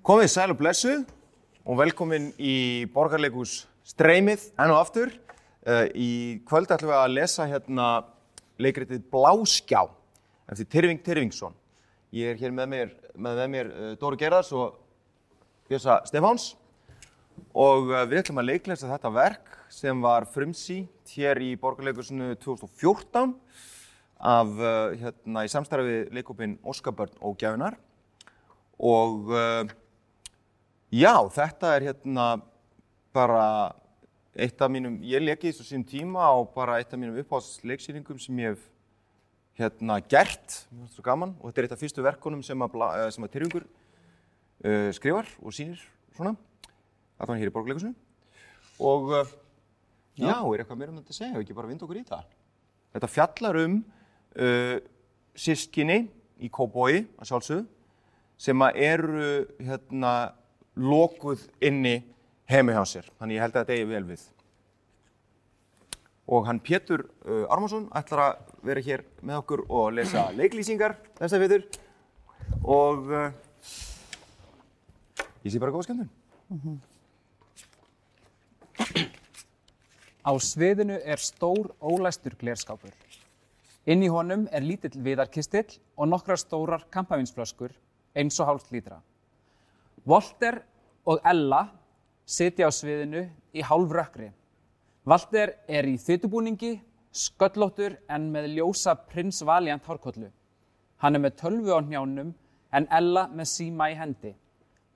Komið sæl og blessuð og velkomin í borgarleikus streymið enn og aftur. Uh, í kvöld ætlum við að lesa hérna leikritið Bláskjá eftir Tyrfing Tyrfingsson. Ég er hér með mér, með, með mér uh, Dóru Gerðars og Bjösa Stefáns og uh, við ætlum að leiklesa þetta verk sem var frumsýnt hér í borgarleikusinu 2014 af, hérna, í samstarfi við leikopinn Óskarbörn og Gjafinar og já, þetta er hérna bara eitt af mínum, ég leki þessu sín tíma á bara eitt af mínum uppáhaldsleiksýningum sem ég hef hérna gert, það svo gaman og þetta er eitt af fyrstu verkunum sem að, eh, sem að Tyrfingur uh, skrifar og sýnir svona, að hann hér í borgarleikusinu og uh, já, er eitthvað meira um þetta að segja, hefur ekki bara vind okkur í það? Þetta fjallar um uh, sískinni í Kóbói að sjálfsögðu sem að eru hérna lokuð inni heimi hjá sér. Þannig ég held að þetta eigi vel við. Og hann Pétur uh, Armarsson ætlar að vera hér með okkur og lesa leiklýsingar þessa vitur. Og uh, ég sé bara góða skemmtun. Á sviðinu er stór ólæstur glerskápur. Inn í honum er lítill viðarkistill og nokkrar stórar kampavinsflöskur eins og hálft lítra. Volter og Ella sitja á sviðinu í hálf rökkri. Walter er í þytubúningi, sköllóttur en með ljósa prins Valiant hárkollu. Hann er með tölvu á hnjánum en Ella með síma í hendi.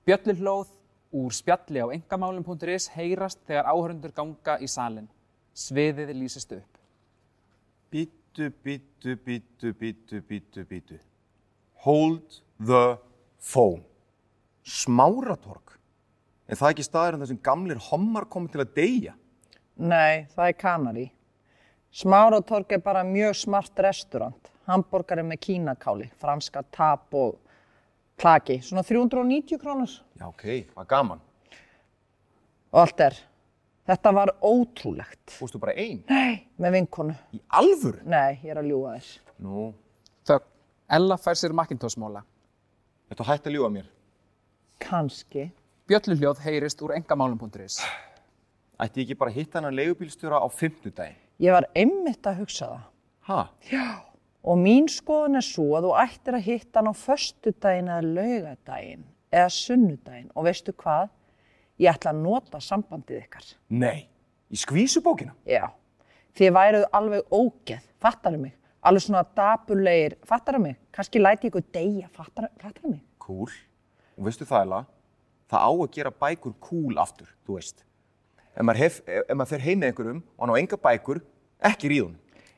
Bjölluhlóð úr spjalli á engamálum.is heyrast þegar áhörundur ganga í salin. Sviðið lýsist upp. Bítu, bítu, bítu, bítu, bítu, bítu. Hold the phone. Smáratorg. Er það ekki staðurinn þar sem gamlir hommar komið til að deyja? Nei, það er Kanari. Smáratorg er bara mjög smart restaurant. Hamborgari með kínakáli, franska tap og klaki. Svona 390 krónur. Já, ok, var gaman. Og allt er. Þetta var ótrúlegt. Fórstu bara ein? Nei, með vinkonu. Í alvöru? Nei, ég er að ljúga þess. Nú, Þögn. Ella fær sér Macintosh-móla. þetta hætti að ljúga mér. Kanski. Bjölluhljóð heyrist úr engamálum.is. Ætti ég ekki bara að hitta hennar leigubílstjóra á fimmtudaginn? Ég var einmitt að hugsa það. Ha? Og mín skoðun er svo að þú ættir að hitta hann á föstudaginn eða laugadaginn eða sunnudaginn. Og veistu hvað? Ég ætla að nota sambandið ykkar. Nei. Í skvísubókina? Já, þið væruð alveg ógeð, fattaru mig, alveg svona dapurlegir, fattaru mig, kannski læti ykkur deyja, fattaru, fattaru mig. Kúl. Og veistu það, Ella? Það á að gera bækur kúl aftur, þú veist. Ef maður, hef, ef maður fer heim með einhverjum og hann á enga bækur, ekki ríðun.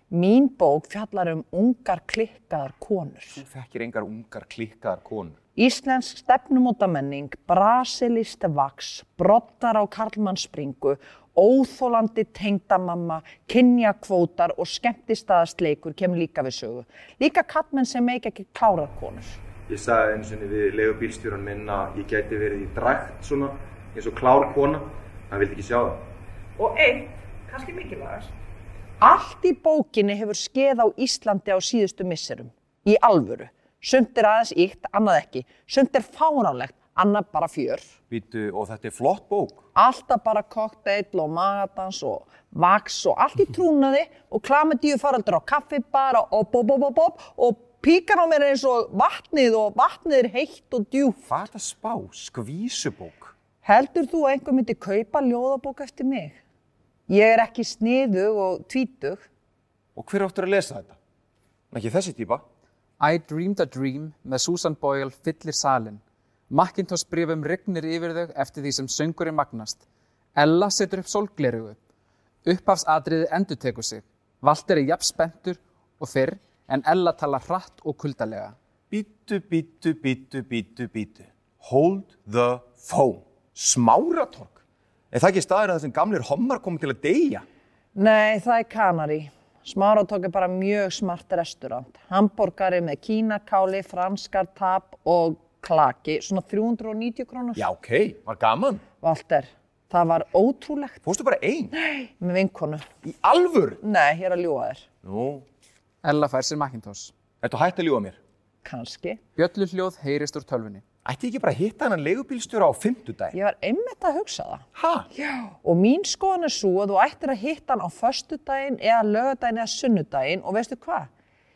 Mín bók fjallar um ungar klikkaðar konur. Þú fekkir engar ungar klikkaðar konur. Íslensk stefnumótamenning, brasilist vaks, brottar á karlmannsspringu, óþólandi tengdamamma, kynjakvótar og skemmtistaðastleikur kemur líka við sögu. Líka kallmenn sem meik ekki klárað konur. Ég sagði einu sinni við leigubílstjóran minn að ég gæti verið í drækt svona, eins og klár kona. Hann vildi ekki sjá það. Og eitt, kannski mikilvægast. Allt í bókinni hefur skeið á Íslandi á síðustu misserum. Í alvöru. Sumt er aðeins íkt, annað ekki. Sumt er fáránlegt, annað bara fjör. Býtu, og þetta er flott bók. Alltaf bara kokteill og magadans og vaks og allt í trúnaði og klamidíu faraldur á kaffibara og bob, bob, bob, bob og píkan á mér er eins og vatnið og vatnið er heitt og djúf. Hvað er þetta spá? Skvísubók? Heldur þú að einhver myndi kaupa ljóðabók eftir mig? Ég er ekki sniðug og tvítug. Og hver áttur að lesa þetta? Ekki þessi típa. I Dreamed a Dream með Susan Boyle fyllir salin. Macintosh brifum rignir yfir þau eftir því sem söngurinn magnast. Ella setur upp sólglerugu. Upphafsatriði endur tekur sig. Walter er jafn spenntur og fyrr en Ella talar hratt og kuldalega. Býtu, býtu, býtu, býtu, býtu. Hold the phone. Smáratorg? Er það ekki staður að þessum gamlir hommar komið til að deyja? Nei, það er Kanari. Smáratók er bara mjög smart restaurant. Hamborgari með kínakáli, franskar tap og klaki. Svona 390 krónur. Já, ok, var gaman. Walter, það var ótrúlegt Fórstu bara ein? með vinkonu. Í alvöru? Nei, ég er að ljúga þér. Nú, Ella fær sér Macintosh. ertu hægt að ljúga mér? Kannski. Bjölluhljóð heyrist úr tölvunni. Ætti ekki bara að hitta hennan leigubílstjóra á fimmtudaginn? Ég var einmitt að hugsa það. Ha? Já. Og mín skoðan er svo að þú ættir að hitta hann á föstudaginn eða lögadaginn eða sunnudaginn og veistu hvað?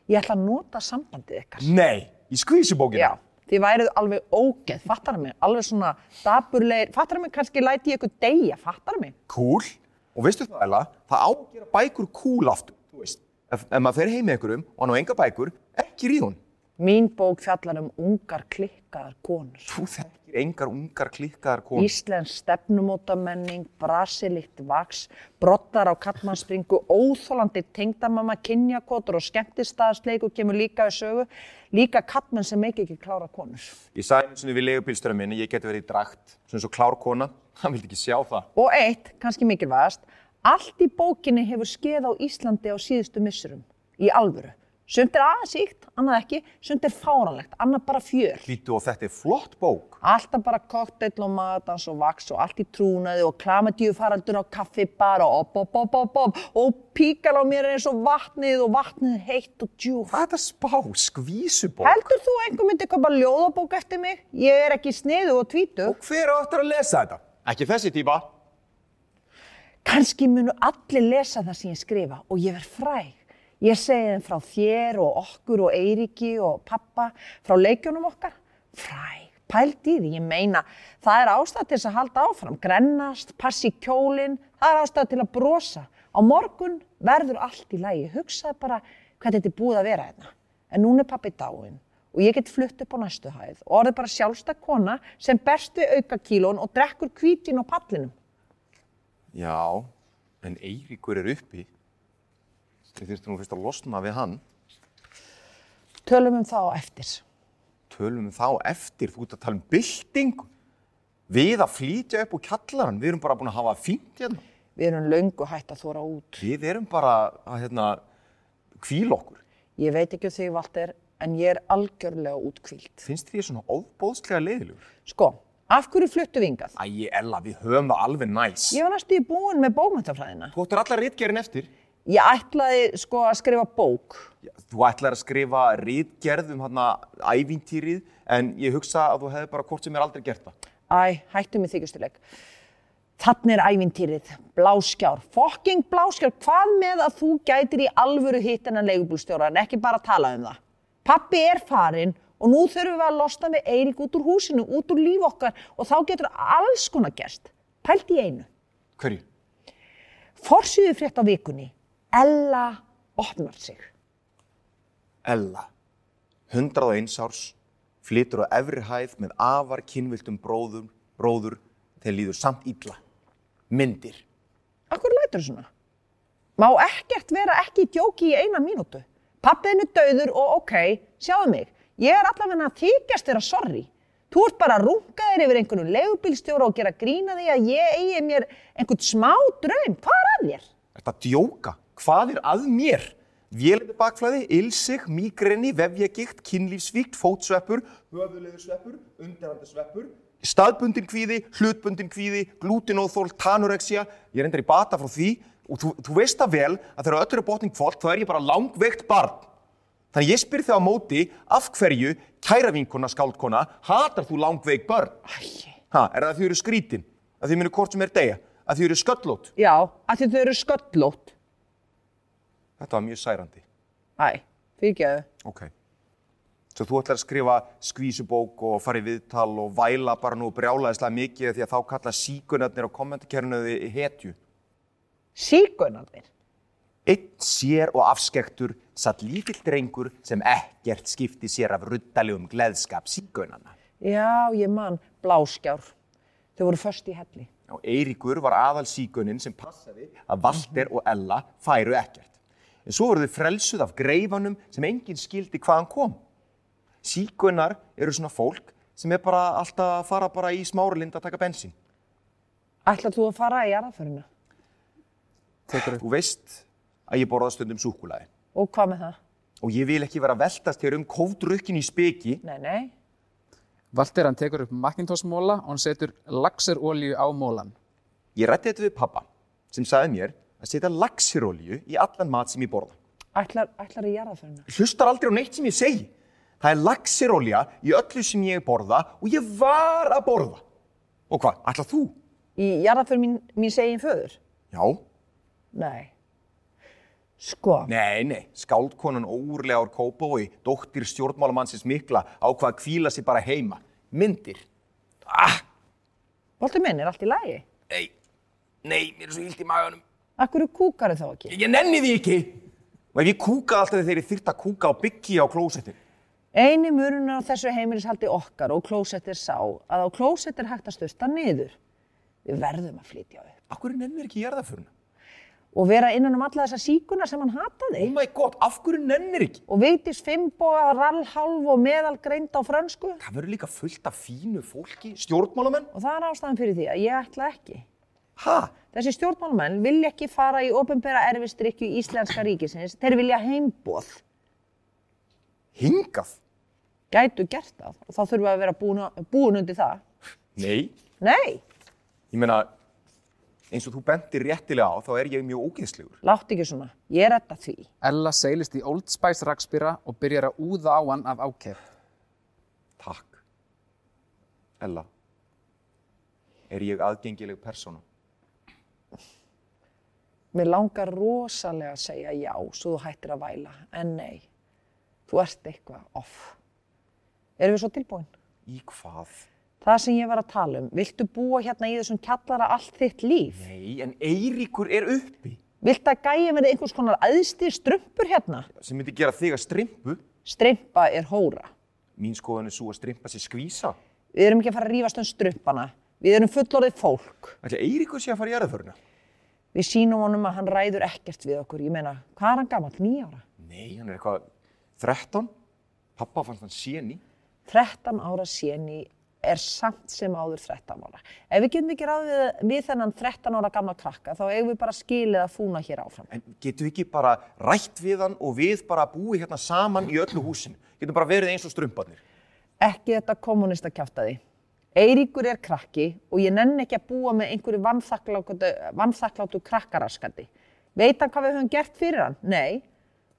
Ég ætla að nota sambandið ykkar. Nei, í skvísubókina? Já, þið værið alveg ógeð, fattar mig, alveg svona daburlegir, fattar mig, kannski læti ég ykkur deyja, fattar mig. Cool. Og veistu það, Ella, það á að gera bækur cool aftur, þú veist. Ef, ef maður fer heim með einhverjum og hann á enga bækur, ekki ríð hún. Mín bók fjallar um ungar klikkaðar konur. Þú þekkir engar ungar klikkaðar konur. Íslensk stefnumótamenning, brasilikt vaks, brottar á kallmannspringu, óþólandi tengdamamma, kynjakvotur og skemmtistaðsleiku kemur líka við sögu. Líka kallmenn sem ekki ekki klára konur. Ég sagði eins og við leigubílstjóra minni, ég geti verið í drakt, svona svo klár kona, hann vildi ekki sjá það. Og eitt, kannski mikilvægast, allt í bókinni hefur skeið á Íslandi á síðustu missurum, í alvöru. Sumt er aðeins íkt, annað ekki, sumt er fáranlegt, annað bara fjör. Hlýtu og þetta er flott bók. Alltaf bara kokteill og matans og vaks og allt í trúnaði og klamedíu faraldur á kaffibar og op, op, op, op, op og píkal á mér eins og vatnið og vatnið heitt og djúf. Hvað er þetta spá? Skvísubók? Heldur þú einhver myndi köpa ljóðabók eftir mig? Ég er ekki sniðu og tvítu. Og hver á eftir að lesa þetta? Ekki þessi típa. Kannski munu allir lesa það sem ég skrifa og ég verð fræg. Ég segi þeim frá þér og okkur og Eiríki og pappa, frá leikjónum okkar. Fræg, pælt í því, ég meina, það er ástæð til að halda áfram, grennast, passi kjólinn, það er ástæð til að brosa. Á morgun verður allt í lagi, hugsaði bara hvað þetta er búið að vera hérna. En núna er pappi dáinn og ég get flutt upp á næstu hæð og orðið bara sjálfstak kona sem berst við auka kílón og drekkur kvítin á pallinum. Já, en Eiríkur er uppi. Þið þurftum nú fyrst að losna við hann. Tölum um það á eftir. Tölum við þá eftir, þú ert að tala um byltingu. Við að flytja upp úr kjallaran, við erum bara búin að hafa fínt hérna. Við erum löngu hætt að þóra út. Við erum bara að hérna, kvíla okkur. Ég veit ekki um þig, Valter, en ég er algjörlega útkvílt. Finnst þér ég svona óbóðslega leiðilegur? Sko, af hverju fluttu við hingað? Æ, Ella, við höfum það alveg næs. Ég var næstu í búin með bókmæntafræðina. Þú ættir allar rítgerinn eftir. Ég ætlaði sko að skrifa bók. Já, Þú ætlar að skrifa rítgerð um hérna ævintýrið, en ég hugsa að þú hefði bara hvort sem er aldrei gert það. Æ, hættu mig þykjustileg. Þannig er ævintýrið, bláskjár, fokking bláskjár, hvað með að þú gætir í alvöru hitt en leigubúlstjóra en ekki bara tala um það. Pappi er farinn og nú þurfum við að losna með Eirík út úr húsinu, út úr líf okkar og þá getur alls konar gerst. Pælt í einu. Hverju? Forsýðu frétt á vikunni. Ella opnar sig. Ella, 101 árs, flytur á efri hæð með afar kynviltum bróður, bróður þegar líður samt illa. Myndir. Akkur lætur svona? Má ekkert vera ekki í djóki í eina mínútu. Pappiðin er döður og ok, sjáðu mig. Ég er allavega að þykjast þeirra sorry. Þú ert bara að runga þér yfir einhvern leigubílstjóra og gera grína því að ég eigi mér einhvern smá draum. Hvað er að þér? Þetta djóka. Hvað er að mér? Vélindi bakflæði, ilsig, mígreni, vefjagikt, kynlífsvíkt, fótsveppur, höfuleðursveppur, undirhandasveppur, staðbundin kvíði, hlutbundin kvíði, glútinóþól, tanorexia. Ég er endar í bata frá því og þú, þú veist það vel að þegar öllu er botning kvólt þá er ég bara langveikt barn. Þannig ég spyr þig á móti af hverju, kæra vinkona, skáldkona, hatar þú langveik börn? Æ, Ha, er það að þau eru skrítin? Að þau munu hvort sem er deyja? Að þau eru sköllótt? já, að þau eru sköllótt. Þetta var mjög særandi. Æ, fyrirgeðu. Ok. Svo þú ætlar að skrifa skvísubók og fara í viðtal og væla bara nú brjálaðislega mikið því að þá kalla síkunarnir á kommentarkerfinu þið hetju. Síkunarnir. Einn sér og afskektur satt lítill drengur sem ekkert skipti sér af ruddalegum gleðskap síkunarna. Já, ég man, bláskjár. Þau voru först í helli. Og Eiríkur var aðal síkunin sem passaði að Valter og Ella færu ekkert. En svo voru þau frelsuð af greifanum sem enginn skildi hvaðan kom. Síkunar eru svona fólk sem er bara alltaf að fara bara í smáralind að taka bensín. Ætlar þú að fara í jarðaföruna? Þú veist að ég borða stundum súkulaði. Og hvað með það? Og ég vil ekki vera að veltast hér um kófdrukkin í speki. Nei, nei. Valter hann tekur upp Macintosh-móla og hann setur laxerolíu á mólan. Ég rætti þetta við pappa sem sagði mér að setja laxirolju í allan mat sem ég borða. Ætlar, ætlar í jarðaföruna? Hlustar aldrei á neitt sem ég segi. Það er laxirolja í öllu sem ég borða og ég var að borða. Og hvað, ætlað þú? Í jarðaför mín, mín segin föður? Já. Nei. Sko, Nei, nei, skáldkonan óurlega ár Kópavói, dóttir stjórnmálamannsins mikla, ákvað að kvíla sig bara heima. Myndir. Ah, bolti minn er allt í lagi. nei, nei, mér er svo illt í maganum. Akkur kúkar þá ekki? Ég nenni því ekki. Og ef ég kúkaði alltaf þegar þyrfti að kúka á byggi á klósetti. Einu murunar á þessu heimilishaldi okkar og klósett er sá að á klósett er hægt að sturta niður. Við verðum að flytja upp. Akkur nennir ekki jarðaföruna? Og vera innan um alla þessa síkuna sem hann hataði. Oh my god, af hverju nennir ekki? Og Vigdís Finnboga, rallhálf og meðalgreind á frönsku. Það verður líka fullt af fínu fólki, stjórnmálamenn. Og það er ástæðan fyrir því að ég ætla ekki. Ha? Þessi stjórnmálamenn vilja ekki fara í ofinbera erfistrykju íslenska ríkisins. Þeir vilja heimboð. Hingað? Gætu gert það. Og þá þurfum við að vera búin, búin undir það. Nei. Nei, Ég meina, eins og þú bentir réttilega á, þá er ég mjög ógeðslegur. látt ekki svona. Ég er þetta því. Ella seilist í Old Spice rakspýra og byrjar að úða á hann af ákef. Takk. Ella, er ég aðgengileg persóna? Mér langar rosalega að segja já, svo þú hættir að væla. En nei, þú ert eitthvað off. Erum við svo tilbúin? Í hvað? Það sem ég var að tala um, viltu búa hérna í þessum kjallara allt þitt líf? Nei, en Eiríkur er uppi. Viltu að gæja verði einhvers konar æðsti strumpur hérna? Sem myndi gera þig að strimpu. Strympa er hóra. Mín skoðan er svo að strimpa sér skvísa. Við erum ekki að fara að rífast um strumpana. Við erum fullorðið fólk. Ætli Eiríkur sé að fara í jarðaföruna? Við sínum honum að hann ræður ekkert við okkur. Ég meina, hvað er hann gammal? Nýjára? Nei, hann er eitthvað 13. Pappa fannst hann séni. 13 ára séni er samt sem áður 13 ára. Ef við getum ekki ráð við, við þennan 13 ára gamla krakka, þá eigum við bara skilið að fúna hér áfram. En getum við ekki bara rætt við hann og við bara búið hérna saman í öllu húsinu? Getum bara verið eins og strumparnir. Ekki þetta kommunista kjáftaði. Eiríkur er krakki og ég nenni ekki að búa með einhverju vannþakklátu krakkaraskandi. Veit hann hvað við höfum gert fyrir hann? Nei,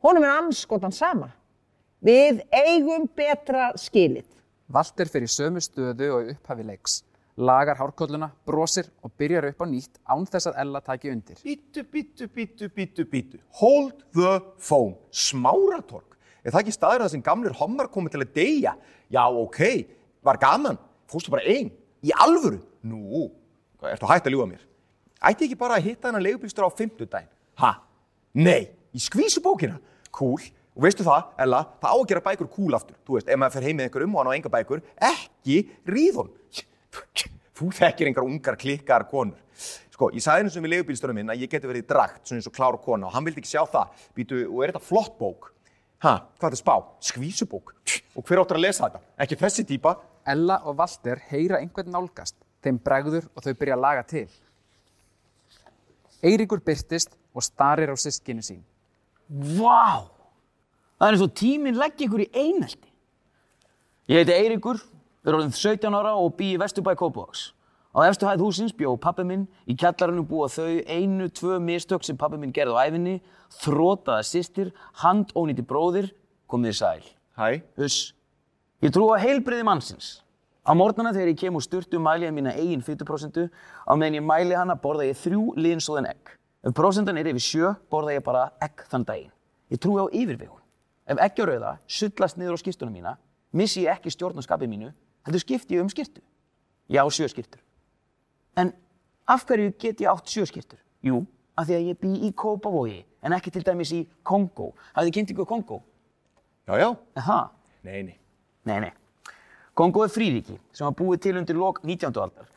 honum er anskotan sama. Við eigum betra skilið. Valter fer í sömu stöðu og upphafi leiks. Lagar hárkolluna, brosir og byrjar upp á nýtt án þess að Ella taki undir. Bítu, bítu, bítu, bítu, bítu. Hold the phone. Smáratorg. Er það ekki staður það sem gamlir hommar komið til að deyja? Já, ok. Var gaman. Fórstu bara einn. Í alvöru. Nú, ertu hægt að ljúga mér? Ætti ekki bara að hitta hennar leigubílstur á fimmtudaginn? Ha? Nei. Í skvísubókina? Cool. Og veistu það, Ella, það á að gera bækur cool aftur. Þú veist, ef maður fer heim með einhverjum og hann á enga bækur, ekki ríðum. Þú þekkir einhver ungar klikkar konur. Sko, ég sagði eins og við leigubílstörum minn að ég geti verið drakt, svona eins og klár kona og hann vildi ekki sjá það. Býtu, og er þetta flott bók? Ha, hvað er þetta spá? Skvísubók. Og hver áttur að lesa þetta? Ekki þessi típa. Ella og Valter heyra einhvern nálgast, þeim bregður og þau byrja að laga til. Eiríkur byrtist og starir á sískinu sín. Vá! Það er eins og tíminn leggja ykkur í einelti. Ég heiti Eiríkur, er orðin 17 ára og bý í Vesturbæ Kópavogs. Á efstu hæð húsins bjó pappi minn, í kjallarinu búa þau einu, tvö mistök sem pappi minn gerði á æfinni, þrótaða sýstir, handónýti bróðir, komið í sæl. Hæ. Huss. Ég trú á heilbriði mannsins. Á morgnana þegar ég kem úr sturtu mæli ég mína eigin fytuprosentu, á meðan ég mæli hana borða ég þrjú liðinsóðin egg. Ef prosentan er yfir sjö, borða ég bara egg þann daginn. Ég trúi á yfirvegun. Ef eggjárauða sullast niður á skýrtunum mína, missi ég ekki stjórn á skapið mínu, heldur skipti ég um skýrtu. Ég á sjö skýrtur. En af hverju get ég átt sjö skýrtur? Jú, af því að ég bý í Kópavogi, en ekki til dæmis í Kongó. Hafið þið kynnt ykkur Kongó? Já, já. Það? Nei, nei. Nei, nei. Kongo er fríríki sem var búið til undir lok 19. aldar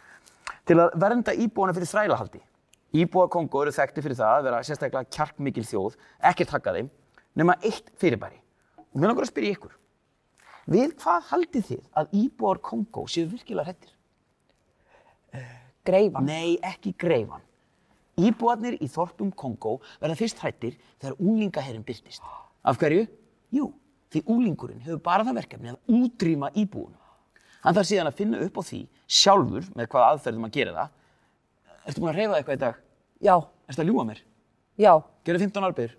til að vernda íbúana fyrir þrælahaldi. Íbúa Kongo eru þekkti fyrir það að vera sérstaklega kjarkmikil þjóð, ekkert hakka þeim, nema eitt fyrirbæri. Og mér langar að spyrja ykkur. Við hvað haldið þið að íbúar Kongo séu virkilega hrettir? Greifan. Nei, ekki greifan. Íbúarnir í þorpum Kongo verða fyrst hrættir þegar úlingaherrin byrtist. Af hverju? Jú, því úlingurinn hefur bara það verkefni að útrýma íbúunum. Hann þarf síðan að finna upp á því sjálfur með hvaða aðferðum að gera það. Ertu búin að reyfa eitthvað í dag? Já, Ertu að ljúga mér? já. Gerðu 15 arbegur?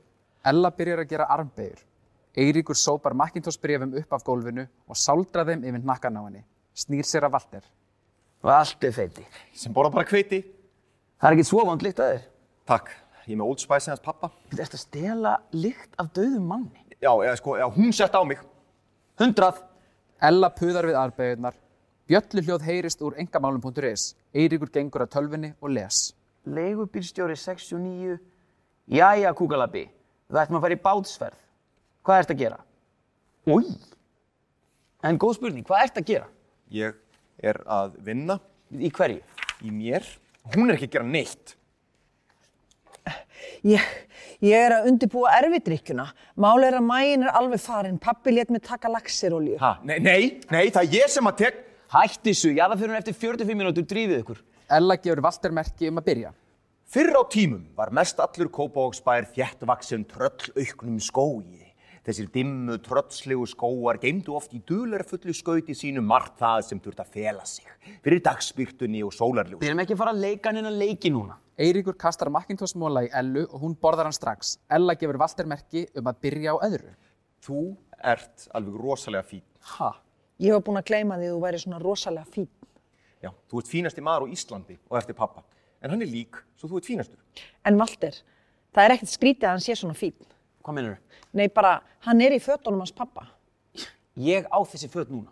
Ella byrjar að gera armbegur. Eiríkur sópar Macintosh brefum upp af gólfinu og sáldrar þeim yfir hnakkan á henni. Snýr sér að Walter. Og allt er feiti. Sem borða bara hveiti. Það er ekki svo vond lykt að þér. Takk, ég er með Old Spice hans pappa. Þú ert að stela lykt af döðum manni. Já, eða sko, já, hún sett á mig. Hundrað. Ella puðar við arbeigurnar. Bjölluhljóð heyrist úr engamálum.is. Eiríkur gengur að tölvinni og les. Leigubílstjóri 69. Jæja, kúkalabbi. Það ættum að fara í bátsferð. Hvað ert að gera? Új. En góð spurning, hvað ert að gera? Ég er að vinna Í hverju? í mér. Hún er ekki að gera neitt. Ég, ég er að undirbúa erfidrykkjuna. Mál er að mægin er alveg farin. Pappi let mig taka laxirolíu. Ha, nei, nei, nei, það er ég sem að tek... Hætti þessu, jarðaförun eftir 45 mínútur drífið ykkur. Ella gefur Walter merki um að byrja. Fyrr á tímum var mest allur Kópavogsbær þjættvaksinn tröllauknum skói. Þessir dimmu, tröllslegu skóar geymdu oft í dularfullu skauti sínu margt það sem þurft að fela sig fyrir dagspyrtunni og sólarljós. Við erum ekki að fara að leika henni að leiki núna. Eiríkur kastar Macintosh móla í Ellu og hún borðar hann strax. Ella gefur Walter merki um að byrja á öðru. Þú ert alveg rosalega fín. Ha? Ég var búin að gleyma því að þú væri svona rosalega fín. Já, þú ert fínasti maður á Íslandi og eftir pappa. En hann er lík, svo þú ert fínastur. En Valter, það er ekkert skrítið að hann sé svona fín. Hvað meinur þau? Nei, bara, hann er í fötunum hans pappa. Ég á þessi föt núna.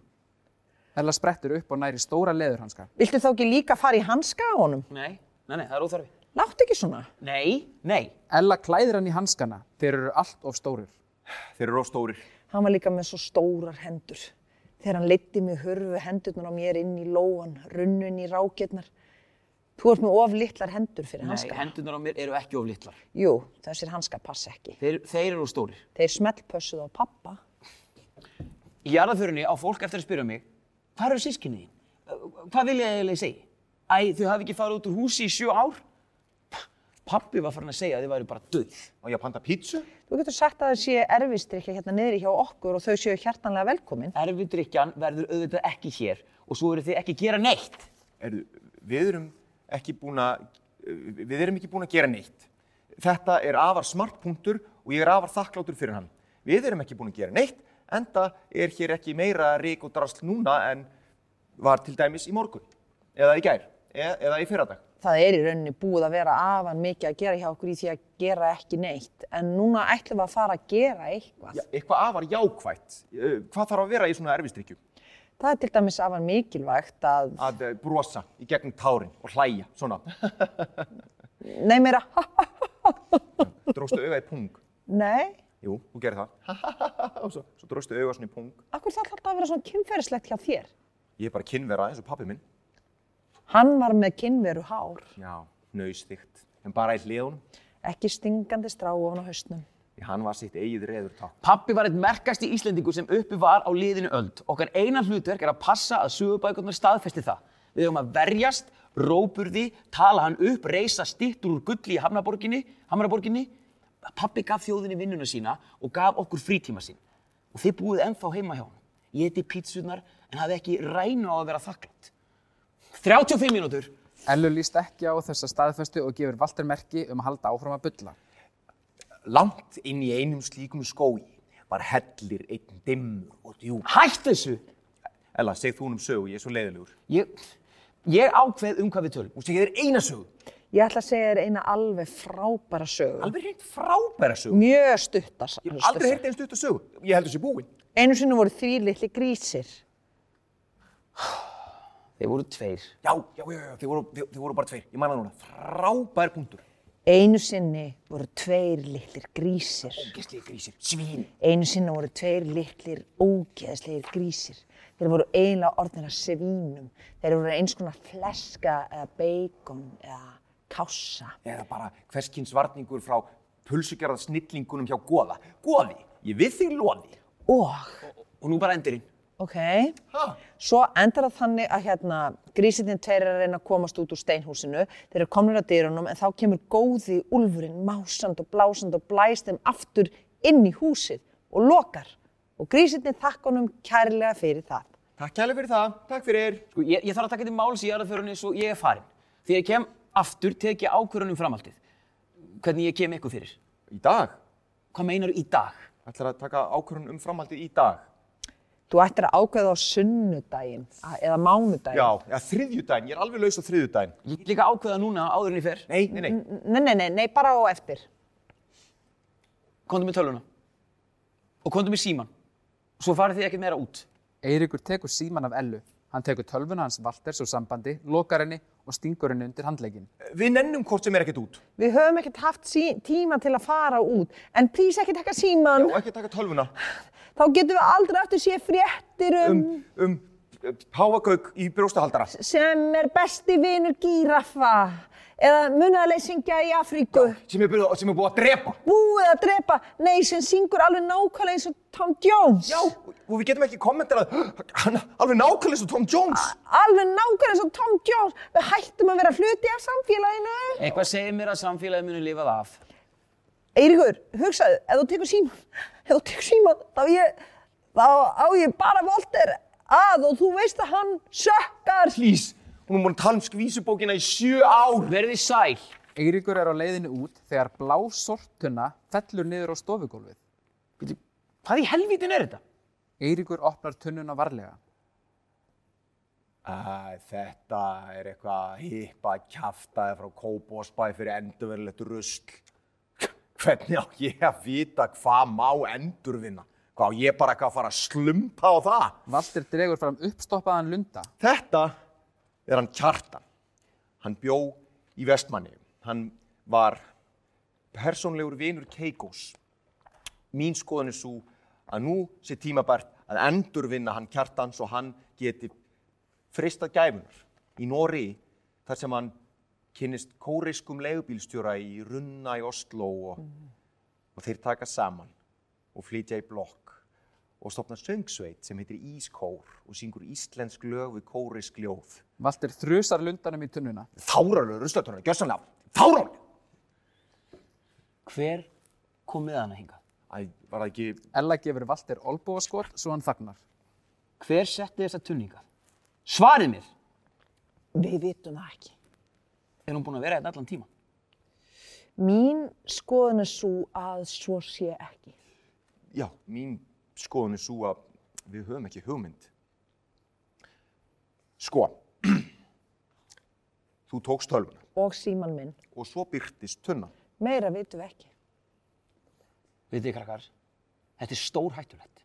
Ella sprettur upp og næri stóra leðurhanska. Viltu þá ekki líka fara í hanska á honum? Nei, nei, nei, það er óþarfi. Láttu ekki svona. Nei, nei. Ella klæðir hann í hanskana. Þeir eru allt of stórir. Þeir eru óstórir. Hann var líka með svo stórar hendur. Þegar hann leiddi mig hörfu hendurnar á mér inn í lóan, runnun í rákirnar. Þú ert með of litlar hendur fyrir Nei, hanska. hendunar á mér eru ekki of litlar. Jú, þessir hanska passa ekki. Þeir, þeir eru stórir. Þeir smellpössuð á pappa. Í jarðaförunni á fólk eftir að spyrja mig, hvað eru sískinni þín? Hvað vil ég eiginlega segja? Æ, þau hafi ekki farið út úr húsi í sjö ár? Pappi var farin að segja að þið væri bara döð. Og ég að panta pítsu? Þú getur sagt að það sé erfistrykja hérna niðri hjá okkur og þau séu hjartanlega velkomin. Erfidrykjan verður auðvitað ekki hér og svo eru þið ekki að gera neitt. Erðu, við erum ekki búin að, við erum ekki búin að gera neitt. Þetta er afar smart punktur og ég er afar þakklátur fyrir hann. Við erum ekki búin að gera neitt, enda er hér ekki meira rík og drasl núna en var til dæmis í morgun, eða í gær, eða, eða í fyrradag. Það er í rauninni búið að vera afan mikið að gera hjá okkur í því að gera ekki neitt. En núna ætlum við að fara að gera eitthvað. Já, eitthvað afar jákvætt. Eh, Hvað þarf að vera í svona erfistrykju? Það er til dæmis afan mikilvægt að, Að eh, brosa í gegnum tárin og hlæja, svona. nei meira, Dróstu auga í pung. nei, Jú, þú gerir það. og svo, svo dróstu auga svona í pung. akkur það alltaf að vera svona kynferðislegt hjá þér. Ég er bara kynvera eins og pappi minn. Hann var með kynveru hár, Já, nöysþygt. En bara í hliðunum. ekki stingandi strá ofan á hausnum. Því hann var sitt eigið reðurták. Pappi var eitt merkasti Íslendingur sem uppi var á liðinu öld. Okkar eina hlutverk er að passa að sögubækurnar staðfesti það. Við höfum að verjast, róburði, tala hann upp, reysa stittur úr gulli í Hamraborginni. Pappi gaf þjóðinni vinnuna sína og gaf okkur frítíma sín. Og þið búið ennþá heima hjá hann. Ég heiti pítsunar en hafði ekki rænu á að vera þakklátt. 35 mínútur. Ellu líst ekki á þessa staðfestu og gefur Walter merki um að halda áfram að bulla. Langt inn í einum slíkum skói var hellir einn dimmur og djúb. Hætt þessu! Ella, seg þú um sögu, ég er svo leiðilegur. Ég, ég ákveð um hvað við tölum. Þú segir þér eina sögu. Ég ætla að segja þér eina alveg frábæra sögu. Alveg reynd frábæra sögu. Mjög stutta Ég hef aldrei heyrt einn stutt að sögu. Ég heldur þessi búinn. Einu sinni voru því litli grísir. Þeir voru tveir. Já, já, já, já, þið voru, þið, þið voru bara tveir. Ég manna núna. Frábær punktur. Einu sinni voru tveir litlir grísir. Ógeðslega grísir. Svín. Einu sinni voru tveir litlir ógeðslegir grísir. Þeir voru eiginlega orðnir að svínum. Þeir voru eins konar fleska eða bacon eða kássa. Eða bara hverskins varningur frá pulsugjörða snillingunum hjá Goða. Goði, ég við þig loði. Og, Og nú bara endurinn. Ok, Ha? svo endar það þannig að hérna grísirnir tveir er að reyna að komast út úr steinhúsinu. Þeir eru komnir að dyrunum en þá kemur góði úlfurinn másand og blásand og blæst þeim aftur inn í húsið og lokar. Og grísirnir þakka honum kærlega fyrir það. Takk kærlega fyrir það. Takk fyrir. Sko, ég, ég þarf að taka til máls í jarðaförunni svo ég er farin. Þegar ég kem aftur, tek ég ákvörðunum framhaldið. Hvernig ég kem ykkur fyrir. Í dag. Hvað meinar í dag? Þú ættir að ákveða á sunnudaginn eða mánudaginn. Já, ja, þriðjudaginn, ég er alveg laus á þriðjudaginn. Ég get líka ákveða núna áður en ég fer. Nei, nei, nei. Nei, nei, nei, nei, bara á eftir. Komdu með tölvuna. Og komdu með síman. Svo farið þið ekkert meira út. Eiríkur tekur síman af Ellu. Hann tekur tölvuna hans Valters úr sambandi, lokar henni og stingur henni undir handlegin. Við nennum hvort sem er ekkert út. Við höfum ekkert haft tíma til að fara út, en please ekki taka síman. Og ekki taka tölvuna Þá getum við aldrei eftir sé fréttir um, um, um uh, páfagauk í brjóstahaldara. sem er besti vinur gíraffa eða munaðleysingja í Afríku. Sem er, búið, sem er búið að drepa. Búið að drepa, nei, sem syngur alveg nákvæmlega eins og Tom Jones. Já, og við getum ekki kommenterað, hann er alveg nákvæmlega eins og Tom Jones. Alveg nákvæmlega eins og Tom Jones. Við hættum að vera hluti af samfélaginu. Eitthvað segir mér að samfélagið muni lifað af. Eiríkur, hugsaðu, ef þú tekur síman, þú tekur síman, þá, ég, þá á ég bara Volter að og þú veist að hann sökkar. Please, hún er múin að tala um skvísubókina í sjö ár. Verði sæl. Eiríkur er á leiðinu út þegar blá sortuna fellur niður á stofugólfið. Bíddu, Hvað í helvítin er þetta? Eiríkur opnar tunnuna varlega. Æ, þetta er eitthvað hippa kjaftaði frá Kópósbæ fyrir endurverulegt rusl. Hvernig á ég að vita hvað má endurvinna? Hvað á ég bara eitthvað að fara að slumpa á það? Valter dregur fram uppstoppaðan lunda. Þetta er hann Kjartan. Hann bjó í Vestmanni. Hann var persónlegur vinur Keikós. Mín skoðun er svo að nú sé tímabært að endurvinna hann Kjartan svo hann geti freistað gæfunar í Nóri þar sem hann kynnist kóreiskum leigubílstjóra í Runna í Oslo og, og þeir taka saman og flytja í blokk og stopna söngsveit sem heitir Ískór og syngur íslensk lög við kóreisk ljóð. Valter þrusar lundanum í tunnuna. Þáralögur ruslatunnar, gjössanlega, þáralögur! Hver kom með hana hingað? Æ, var það ekki, Ella gefur Valter olbúaskot svo hann þagnar. Hver setti þessa tunninga? Svarið mér. Við vitum það ekki. Er hún búin að vera hérna allan tíma? Mín skoðun er svo að svo sé ekki. já, mín skoðun er svo að við höfum ekki hugmynd. Sko, þú tókst tölvuna Og síman minn. og svo byrtist tunna. Meira vitum við ekki. Vitið þið krakkar, þetta er stór hættulegt.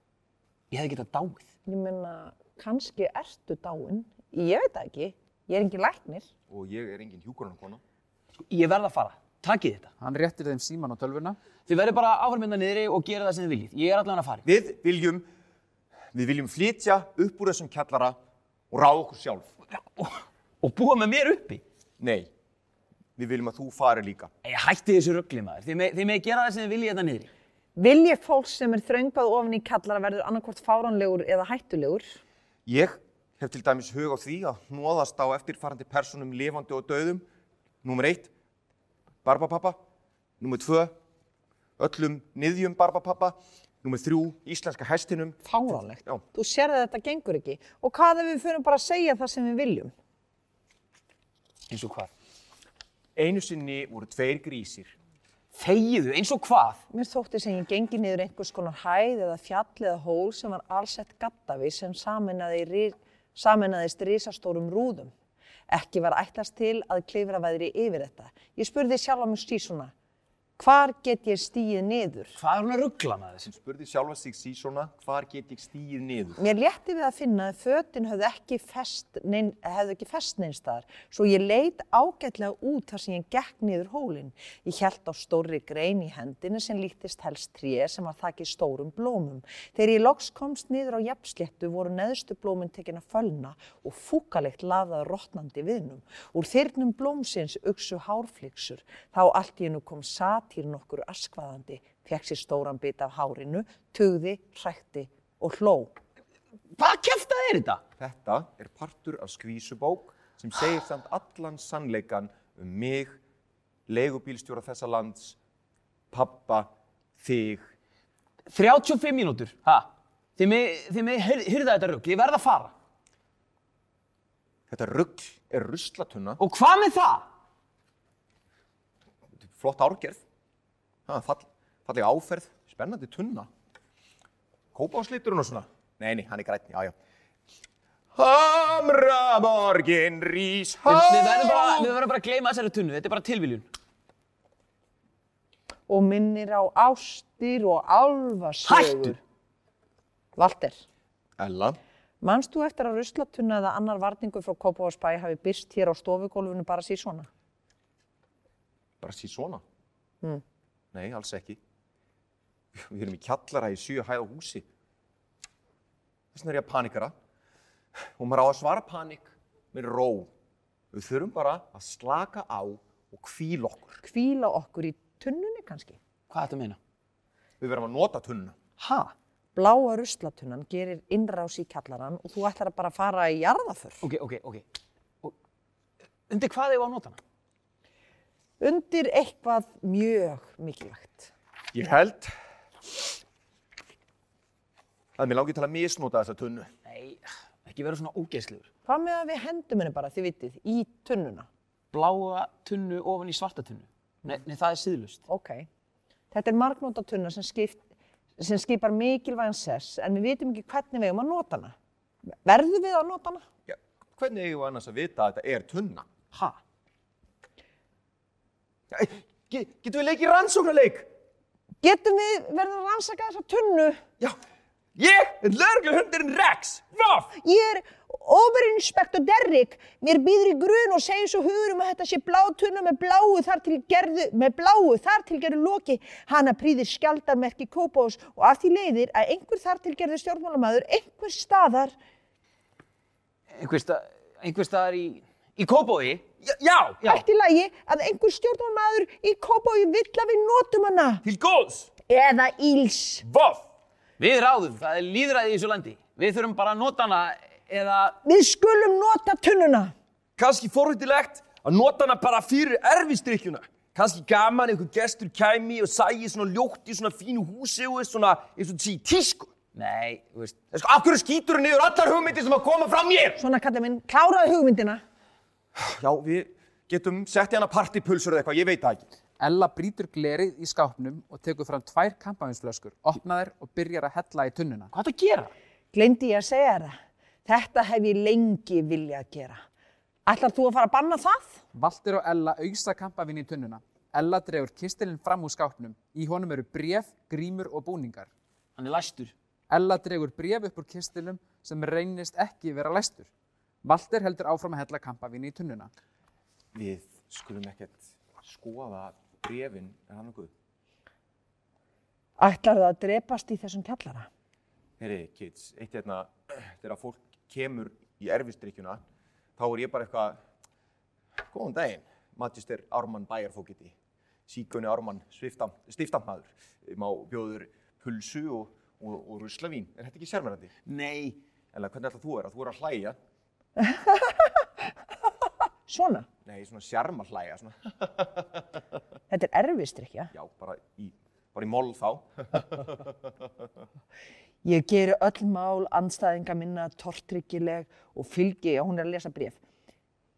Ég hefði getað dáið. Ég meina, kannski ertu dáin. Ég veit það ekki. Ég er engin læknir. Og ég er engin hjúkurunarkona. Sko, ég verð að fara. Takið þetta. Hann réttir þeim síman og tölvuna. Þið verður bara áfram hérna niðri og gera það sem þið viljið. Ég er allan að fara. Við viljum, við viljum flytja upp úr þessum kjallara og ráða okkur sjálf. Og, og búa með mér uppi. Nei, við viljum að þú fari líka. Ég hætti þessu ruggli maður. Þið með, þið með gera það sem þið viljið hérna niðri. Vilji fólk sem er þröngbað ofan í kallara verður annarkvort fáránlegur eða hættulegur. Ég hef til dæmis hug á því að hnóðast á eftirfarandi personum lifandi og döðum. Númer eitt, Barbapappa. Númer tvö, öllum niðjum Barbapappa. Númer þrjú, íslenska hestinum. Fáránlegt. Já. Þú sér að þetta gengur ekki. Og hvað ef við fyrir bara að segja það sem við viljum? Eins og hvað? Einu sinni voru tveir grísir. Þegiðu, eins og hvað? Mér þótti sem ég gengi niður einhvers konar hæð eða fjall eða hól sem var allsett gaddavi sem sameinaði, ri- sameinaðist risastórum rúðum. Ekki var ætlast til að klifra veðri yfir þetta. Ég spurði sjálf á mig stísuna, hvar get ég stíið niður? Hvað er hún að ruggla með þessu? Spurði sjálfa sig sísona, hvar get ég stíið niður? Mér létti við að finna að fötin höfðu ekki fest, nein, hefðu ekki fest neinstaðar, svo ég leit ágætlega út þar sem ég gekk niður hólinn. Ég held á stórri grein í hendinu sem líktist helst tré sem var þakkið stórum blómum. Þegar ég loks komst niður á jafnsléttu voru neðstu blómin tekin að fölna og fúkalegt laðað rótnandi viðnum. Úr þyrnum blómsins satýr nokkur askvaðandi, fekk sér stóran bit af hárinu, tugði, hrækti og hló. Hvað kæftað er þetta? Þetta er partur af skvísubók sem segir samt allan sannleikan um mig, leigubílstjóra þessa lands, pappa, þig. 35 mínútur, ha? Þið með, þið með hyrða þetta rugg, ég verð að fara. Þetta rugg er ruslatunna, Og hvað með það? flott árgerð, ha, fall, falleg áferð, spennandi tunna. kópásliturinn og svona. Nei, nei, hann er græn, já, já. Hamraborgin rís Við, við verðum bara, við verðum bara að gleyma þessari tunnu, þetta er bara tilviljun. Og minnir á ástir og álfasögur. Hættu! Walter, Ella. manst þú eftir að ruslatunna eða annar varningu frá Kópavásbæ hafi byrst hér á stofugólfinu bara síð svona? Bara síð svona? Nei, alls ekki. Við erum í kjallara í sjö hæða húsi. Þess vegna er ég að panikara. Og maður á að svara panik með ró. Við þurfum bara að slaka á og kvíla okkur. Hvíla okkur í tunnunni kannski? Hvað er þetta að meina? Við verðum að nota tunnuna. Ha? Bláa ruslatunnan gerir innrás í kjallaran og þú ætlar að bara fara í jarðaför. Ok, ok, ok. Og, undir hvað hefur á nótana? Undir eitthvað mjög mikilvægt. Ég held að mér langi til að misnota þessa tunnu. Nei, ekki vera svona ógeðslegur. Hvað með að við hendum henni bara, þið vitið, í tunnuna? Bláa tunnu ofan í svarta tunnu. Nei, nei það er síðlust. Ok. Þetta er margnóta tunna sem, skipt, sem skipar mikilvægan sess en við vitum ekki hvernig við eigum að nota hana. Verðum við að nota hana? Já, hvernig eigum við annars að vita að þetta er tunna? Ha? Getum við leikið rannsóknarleik? Getum við verið að rannsaka þessa tunnu? Já, ég er lögregluhundurinn Rex. Voff! Ég er Oberinspektor Derrick. Mér býður í grun og segir svo hugur um að þetta sé blá tunna með bláu þar til gerðu, með bláu þar til gerðu loki. Hana prýðir skjaldarmerki Kópós og af því leiðir að einhver þar til gerðu stjórnmálamæður einhver staðar Einhver, sta, einhver staðar í, í Kópói? Já, já, já. ætti lagi að einhver stjórnmálamæður í Kópói vill að við notum hana. Til góðs. Eða íls. Voff! Við ráðum, það er líðræði í þessu landi. Við þurfum bara að nota hana eða... Við skulum nota tunnuna. Kanski forhundilegt að nota hana bara fyrir erfistrikkjuna. Kanski gaman einhver gestur kæmi og sægi svona ljótt í svona fínu húsi og svona eins og í tísku. Nei, þú veist, En Sko, af hverju skýtur þú niður allar hugmyndir sem að koma frá mér? Svona kallið minn, kláraði hugmyndina. Já, við getum sett í hana partipulsur eða eitthvað, ég veit það ekki. Ella brýtur glerið í skápnum og tekur fram tvær kampavinsflöskur, opnar þær og byrjar að hella í tunnuna. hvað er það að gera? Gleindi ég að segja það. Þetta hef ég lengi viljað gera. Ætlar þú að fara að banna það? Valtir og Ella auðsa kampavinn í tunnuna. Ella dregur kistilinn fram úr skápnum. Í honum eru bref, grímur og búningar. Hann er læstur. Ella dregur bref upp úr kistilum sem reynist ekki vera læstur. Valter heldur áfram að hella kampavinn í tunnuna. Við skulum ekkert skoða brefin, er hann nokkuð? Ætlar þú að drepast í þessum kjallara? Heyri, kids, eitt hérna, þegar fólk kemur í erfistrikkjuna, þá er ég bara eitthvað, góðan daginn, Magister Ármann Bæjarfókiti, síkunni Ármann stiftamæður, má bjóður pulsu og, og, og ruslavín, er þetta ekki sérmærandi? Nei, Eller hvernig ætla þú að vera? Þú er að hlæja, Svona. nei, svona sjarma hlæja, svona, Þetta er erfistrykja. já, bara í, bara í moll þá. Ég geri öll mál andstæðinga minna tortryggileg og fylgi, já hún er að lesa bref.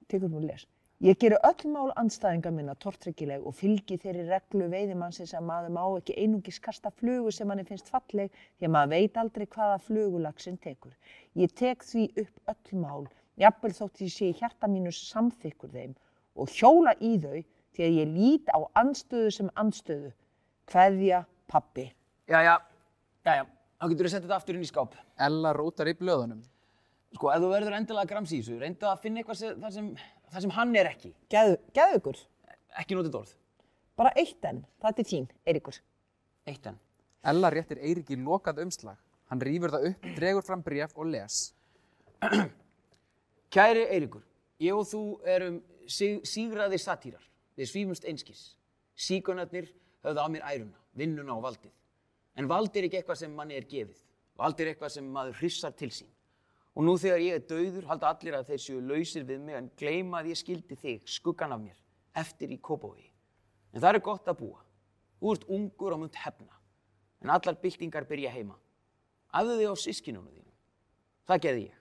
Tekur hún að lesa. Ég geri öll mál andstæðinga minna tortryggileg og fylgi þeirri reglu veiðimannsins að maður má ekki einungis kasta flugu sem manni finnst falleg því að maður veit aldrei hvaða flugulagsinn tekur. Ég tek því upp öll mál, jafnvel þótt ég sé í hjarta mínu samþykkur þeim og hjóla í þau því að ég lít á anstöðu sem anstöðu. Kveðja, pappi. jæja, jæja, þá getur þú sett þetta aftur inn í skáp. Ella rótar í blöðunum. Sko, ef þú verður endilega grams í þessu, reyndu að finna eitthvað sem, það, sem, það sem hann er ekki. Geðu, geðu ykkur. Ekki notið orð. Bara eitt enn. Það er til þín, Eiríkur. Eitt enn. Ella réttir Eiríki lokað umslag. Hann rýfur það upp, dregur fram bref og les. Kæri Eiríkur, ég og þú erum sig, sígraði satýrar. Við svífumst einskis. Síkonarnir höfðu á mér æruna, vinnuna og valdið. En vald er ekki eitthvað sem manni er gefið. Vald er eitthvað sem maður hrissar til sín. Og nú þegar ég er dauður halda allir að þeir séu lausir við mig en gleyma að ég skildi þig, skuggan af mér, eftir í Kópavogi. En það er gott að búa. Þú ert ungur og munt hefna. En allar byltingar byrja heima. Æfðu þig á sískinunum þínum. Það gerði ég.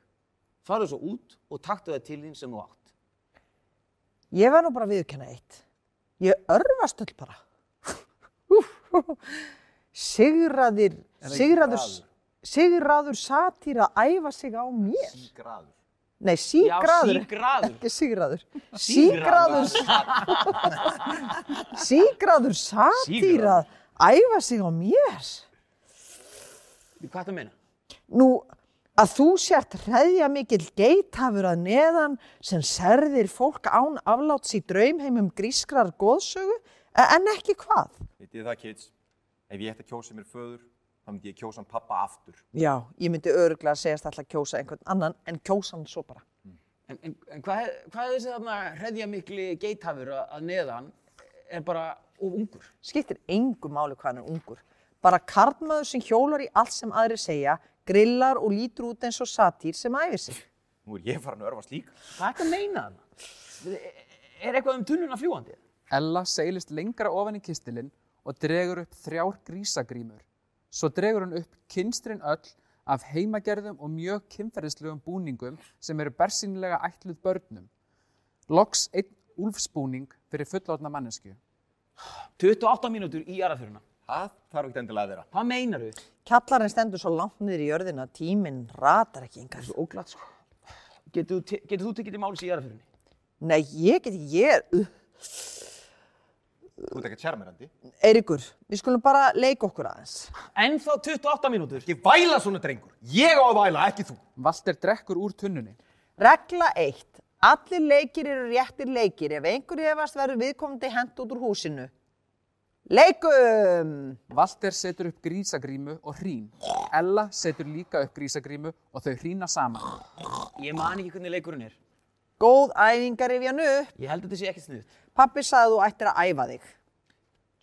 Farðu svo út og taktu það til þín sem þú átt. Ég var nú bara að viðurkenna eitt. Ég örfast öll bara. Sigraðir, sigraður, Sigráður satýr að æfa sig á mér. Graður. Nei, sígraður. Ekki sigráður. Sígraður. Sígraður satýr að æfa sig á mér. Hvað það meina? Nú, að þú sért hreðja mikill geithafur að neðan sem serðir fólk án afláts í draumheimum grískrar góðsögu, e- en ekki hvað? Vitið þið það, kids? Ef ég ætti að kjósa mér föður, þá myndi ég kjósa hann pappa aftur. Já, ég myndi öruglega að segjast alltaf að kjósa einhvern annan, en kjósa hann svo bara. En, en, en hvað, hvað er þessi þarna hreðja mikli geithafur að, að neðan er bara of ungur? Skiptir engu máli hvað hann er ungur. Bara karlmaður sem hjólar í allt sem aðri segja, grillar og lítur út eins og satýr sem æfir sig. Nú er ég farin að örfast líka. Hvað er þetta að meina þarna? Er eitthvað um tunnuna fljúandi? Ella seilist lengra ofan í kistilinn og dregur upp þrjár grísagrímur. Svo dregur hann upp kynstrin öll af heimagerðum og mjög kynferðislegum búningum sem eru bersýnilega ætluð börnum. Loks einn úlfsbúning fyrir fullorðna mannesku. 28 mínútur í jarðaföruna. Það þarf ekki endilega að vera. Hvað meinar þau? Kjallarinn stendur svo langt niður í jörðina að tíminn ratar ekki engar. Svo óglatt sko. Getur, þú getur þú tekið til máls í jarðaförunni? Nei, ég get ekki, ég er... Þú ert ekki sérmerandi. Eiríkur, við skulum bara leika okkur aðeins. En þá 28 mínútur. Ekki væla svona drengur. Ég á að væla, ekki þú. Valter drekkur úr tunnunni. Regla 1. Allir leikir eru réttir leikir. Ef einhver efast verður viðkomandi hent út úr húsinu. Leikum! Valter setur upp grísagrímu og hrín. Ella setur líka upp grísagrímu og þau hrína saman. Ég man ekki hvernig leikurinn er. Góð æfingar ef jánu. Ég held að þetta sé ekki sniðut. Pappi sagði þú ættir að æfa þig.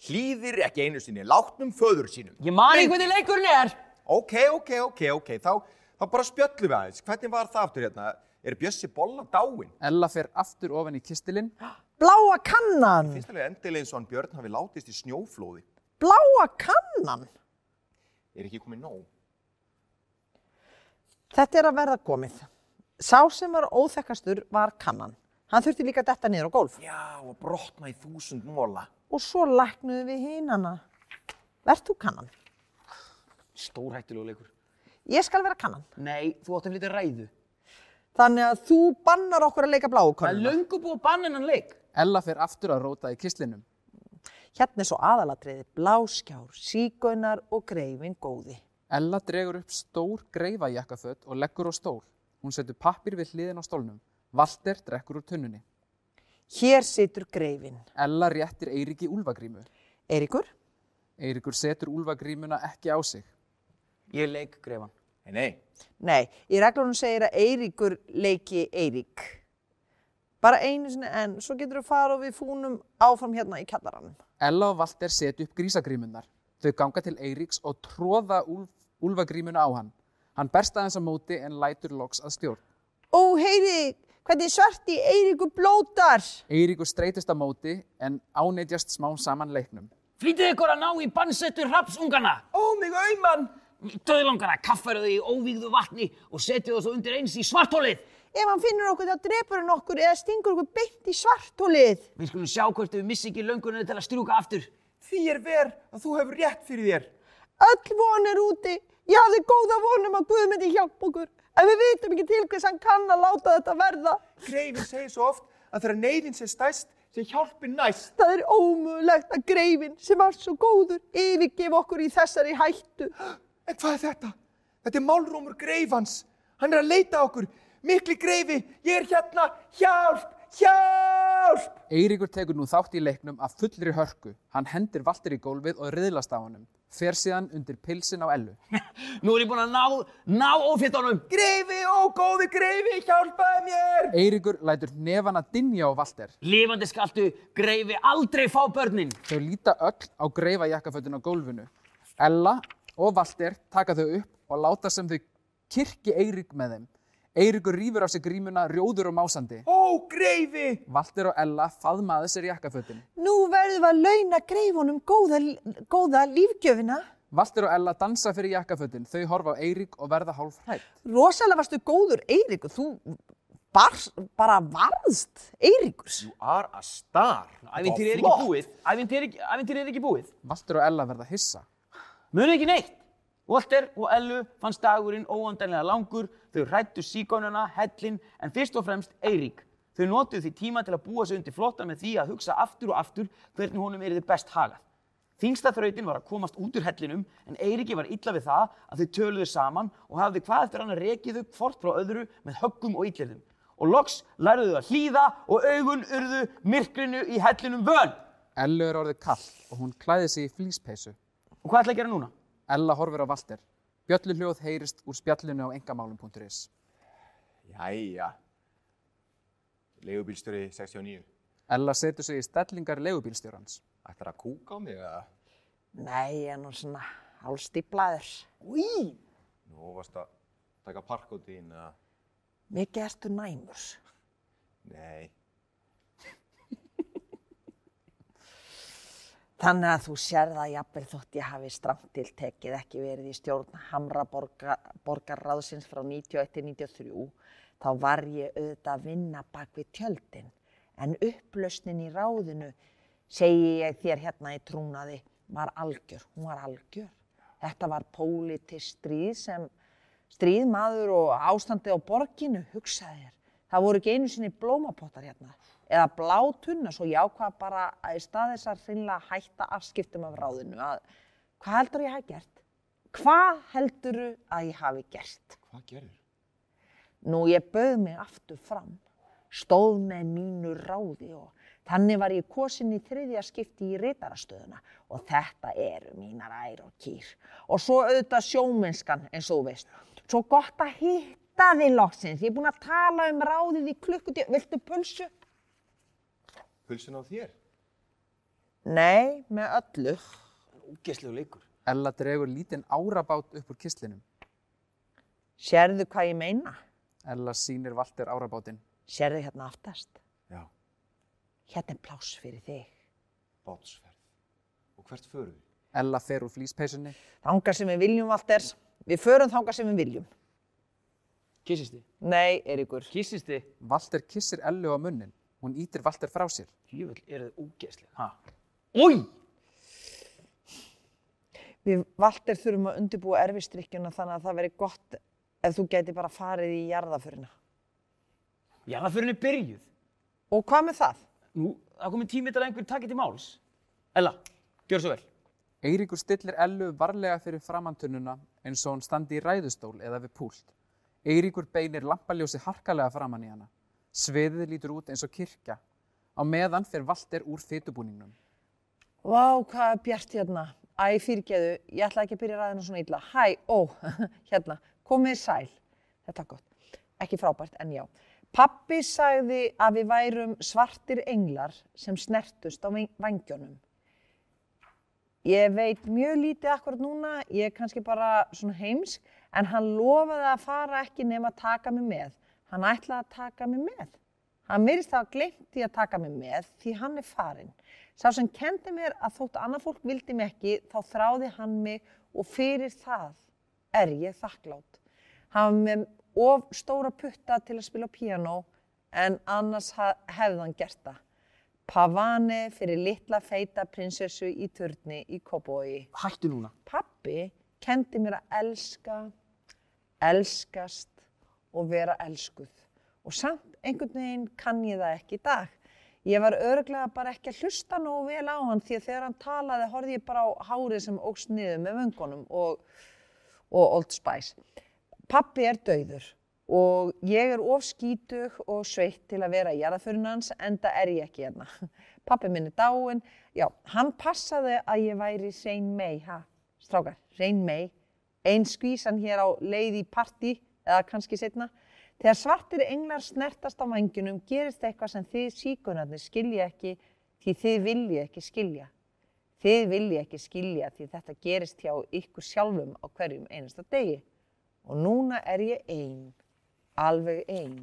Hlýðir ekki einu sinni, látnum föður sínum. Ég man ekki hvernig leikurinn er. Ok, ok, ok, ok, þá, þá bara spjöllum við aðeins. Hvernig var það aftur hérna? Er Bjössi Bolla dáinn? Ella fer aftur ofan í kistilinn. Bláa kannan! Finnst alveg endilega eins og hann Björn hafi látist í snjóflóði. Bláa kannan! Er ekki komið nóg? Þetta er að verða komið. Sá sem var óþekkastur var kannan. Hann þurfti líka detta niður á gólf. Já, og brotna í þúsund móla. Og svo læknuðu við hinana. Vert þú kannan? Stórhættulegu leikur. Ég skal vera kannan. Nei, þú átt að flytja ræðu. Þannig að þú bannar okkur að leika bláu Það er löngu búið að banna hennan leik. Ella fer aftur að róta í kislinum. Hérna er svo aðalatriði bláskjár, sígaunar og greifin góði. Ella dregur upp stór greifajakkaföt og leggur á stól. Hún setur pappir við hliðin á stólnum. Valter drekkur úr tunnunni. Hér situr greifin. Ella réttir Eiríki úlfagrímu. Eiríkur? Eiríkur setur úlfagrímuna ekki á sig. Ég leik greifan. Nei, nei. Í reglunum segir að Eiríkur leiki Eirík. Bara einu sinni en svo getur þú fara og við fúnum áfram hérna í kjallaranum. Ella og Valter setu upp grísagrímunnar. Þau ganga til Eiríks og tróða úlf, úlfagrímuna á hann. Hann berst aðeins á móti en lætur loks að stjórn. Ó, heyri, hvernig svarti Eiríkur blótar? Eiríkur streytist á móti en áneittjast smá saman leiknum. Flýtið ykkur að ná í bannsettur rapsungana. Ó, mig auðmann! Döðlangana kaffaru þau í óvígðu vatni og setju þau svo undir eins í svartólið. Ef hann finnur okkur þá drepur hann okkur eða stingur okkur beint í svartólið. Við skulum sjá hvort við missi ekki löngunni til að strjúka aftur. Því er ver að þú hefur rétt fyrir þér. Öll von er úti. Ég hafði góða vonum að Guð myndi hjálpa okkur. En við vitum ekki til hvers hann kann að láta þetta verða. Greifin segir svo oft að þegar neyðin sé stæst, sé hjálpin næst. Það er ómögulegt að greifin sem var svo góður yfirgef okkur í þessari hættu. En hvað er þetta? Þetta er málrómur greifans. Hann er að leita að okkur. Mikli greifi, ég er hérna. Hjálp, hjálp! Eiríkur tekur nú þátt í leiknum af fullri hörku. Hann hendir Valter í gólfið og riðlast á honum. Fer síðan undir pilsin á ellu. Nú er ég búinn að ná, ná ófittunum. Greifi, ó góði greifi, hjálpaði mér! Eiríkur lætur nefana dinja á Valter. Lifandi skaltu greifi aldrei fá börnin. Þau líta öll á greifajakkafötun á gólfinu. Ella og Valter taka þau upp og láta sem þau kirkji Eirík með þeim. Eiríkur rýfur af sig grímuna rjóður og másandi. Ó greifi! Valter og Ella faðmaði sér jakkafötin. Nú verðum við að launa greifunum góða, góða lífgjöfina. Valter og Ella dansa fyrir jakkafötin. Þau horfa á Eirík og verða hálf hrætt. Rosalega varstu góður Eiríkur. Þú bar, bara varðst Eiríkurs. You are a star. Ævintýri er ekki búið. Ævintýri er er ekki búið. Valter og Ella verða hissa. Munið ekki neitt. Walter og Ellu fannst dagurinn óandanlega langur, þau hrættu síkónuna, hellin, en fyrst og fremst Eirík. Þau notuðu því tíma til að búa sig undir flottan með því að hugsa aftur og aftur hvernig honum er þið best hagað. Þingsta þrautin var að komast út úr hellinum en Eiríki var illa við það að þau töluðu saman og hafði hvað eftir hann að rekið upp fort frá öðru með höggum og illirðum. Og loks læruðu þau að hlýða og augun urðu myrkrinu í hellinum vön. Ellu er orðið kall og hún klæði sig í flýspeysu. Og hvað ætla að gera núna? Ella horfir á Valter. Bjölluhljóð heyrist úr spjallinu á engamálum.is. Jæja. Leigubílstjóri 69. Ella setur sig í stellingar leigubílstjórans. Ætlar að kúka á mig eða? Nei, ég er nú svona hálstíplaður. Úi! Nú varst að taka parkótín eða? Mikið ertu næmur. Nei. Þannig að þú sérð að jafnvel þótt ég hafi stramt til tekið ekki verið í stjórn Hamra borga, borgarráðsins frá 91 til 93 þá var ég auðvitað að vinna bak við tjöldin en upplausnin í ráðinu segi ég þér hérna í trúnaði var algjör, hún var algjör. Þetta var pólitist stríð sem stríð maður og ástandi á borginu hugsaði þér. Það voru ekki einu sinni blómapottar hérna eða blátunna svo ákvað bara að í stað þess að hreinlega hætta afskiptum af ráðinu að hvað heldur ég hafi gert? Hvað heldur að ég hafi gert? Hvað gerður? Nú ég bauð mig aftur fram, stóð með mínu ráði og þannig var ég kosin í þriðja skipti í reytarastöðuna og þetta eru mínar ær og kýr. Og svo auðvitað sjómennskan eins og veist. Svo gott að hitta þið loksins, ég er búin að tala um ráðið í klukkutíu, viltu pulsu? Pulsin á þér? Nei, með öllu. Úgeslegu leikur. Ella dregur lítinn árabát upp úr kistlinum. Sérðu hvað ég meina? Ella sýnir Valter árabátinn. Sérðu hérna aftast? Já. Hérna er pláss fyrir þig. Bátsferð. Og hvert förum við? Ella fer úr flýspeysunni. Þanga sem við viljum, Valters. Við förum þanga sem við viljum. Kissist þið? Nei, Eiríkur. Kissist þið? Valter kissir Ellu á munnin. Hún ítir Valter frá sér. Jöfnvel, eru þið úgeslegu. Ha? Úi! Við Valter þurfum að undirbúa erfistrikkjuna þannig að það veri gott ef þú gæti bara farið í það fyrir henni byrjuð. Og hvað með það? Nú, það komið tími til að einhver takit í máls. Ella, gjör svo vel. Eiríkur stillir Ellu varlega fyrir framantunnuna eins og hún standi í ræðustól eða við púlt. Eiríkur beinir lampaljósi harkalega framann í hana. Sviðið lítur út eins og kirkja. Á meðan fer Valter úr fytubúningnum. Vá, hvað er bjart hérna. Æ, fyrirgeðu, ég ætla ekki að byrja ræðina svona illa. Hæ, ó, hérna, komið sæl. Þetta er gott. Ekki frábært, en já. Pappi sagði að við værum svartir englar sem snertust á vangjónum. Ég veit mjög lítið akkurat núna, ég er kannski bara svona heimsk, en hann lofaði að fara ekki nema að taka mig með. Hann ætlaði að taka mig með. Hann virðist að glemt í að taka mig með því hann er farinn. Sá sem kendi mér að þótt annað fólk vildi mig ekki, þá þráði hann mig og fyrir það er ég þakklátt. Hann var með of stóra putta til að spila piano en annars hefði hann gert það. Pavane fyrir litla feita prinsessu í turni í Kópói. Hættu núna. Pappi kendi mér að elska, elskast og vera elskuð. Og samt einhvern veginn kann ég það ekki í dag. Ég var örglega bara ekki að hlusta nógu vel á hann því að þegar hann talaði horfði ég bara á hárið sem ógst niður með vöngunum og, og Old Spice. Pappi er dauður og ég er of skítug og sveitt til að vera í jarðaförun hans enda er ég ekki hérna. Pappi minn er dáinn, já, hann passaði að ég væri Sein May, ha, strákar, Sein May, ein skvísan hér á leið í partí eða kannski setna. Þegar svartir englar snertast á vangjunum gerist eitthvað sem þið síkunarnir skilja ekki því þið vilji ekki skilja. Þið vilji ekki skilja því þetta gerist hjá ykkur sjálfum á hverjum einasta degi. Og núna er ég ein, alveg ein,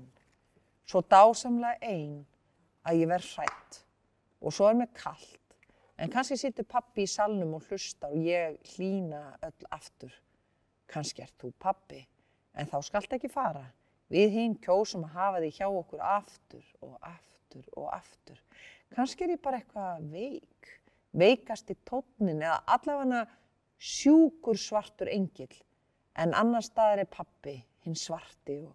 svo dásamlega ein að ég verð hrætt og svo er mér kallt. En kannski situr pappi í salnum og hlusta og ég hlýna öll aftur. Kannski ert þú pappi, en þá skalt ekki fara. Við hinn kjósum að hafa þig hjá okkur aftur og aftur og aftur. Kannski er ég bara eitthvað veik, veikast í tónin eða allavega sjúkur svartur engill, en annar staðar er pappi, hinn svarti og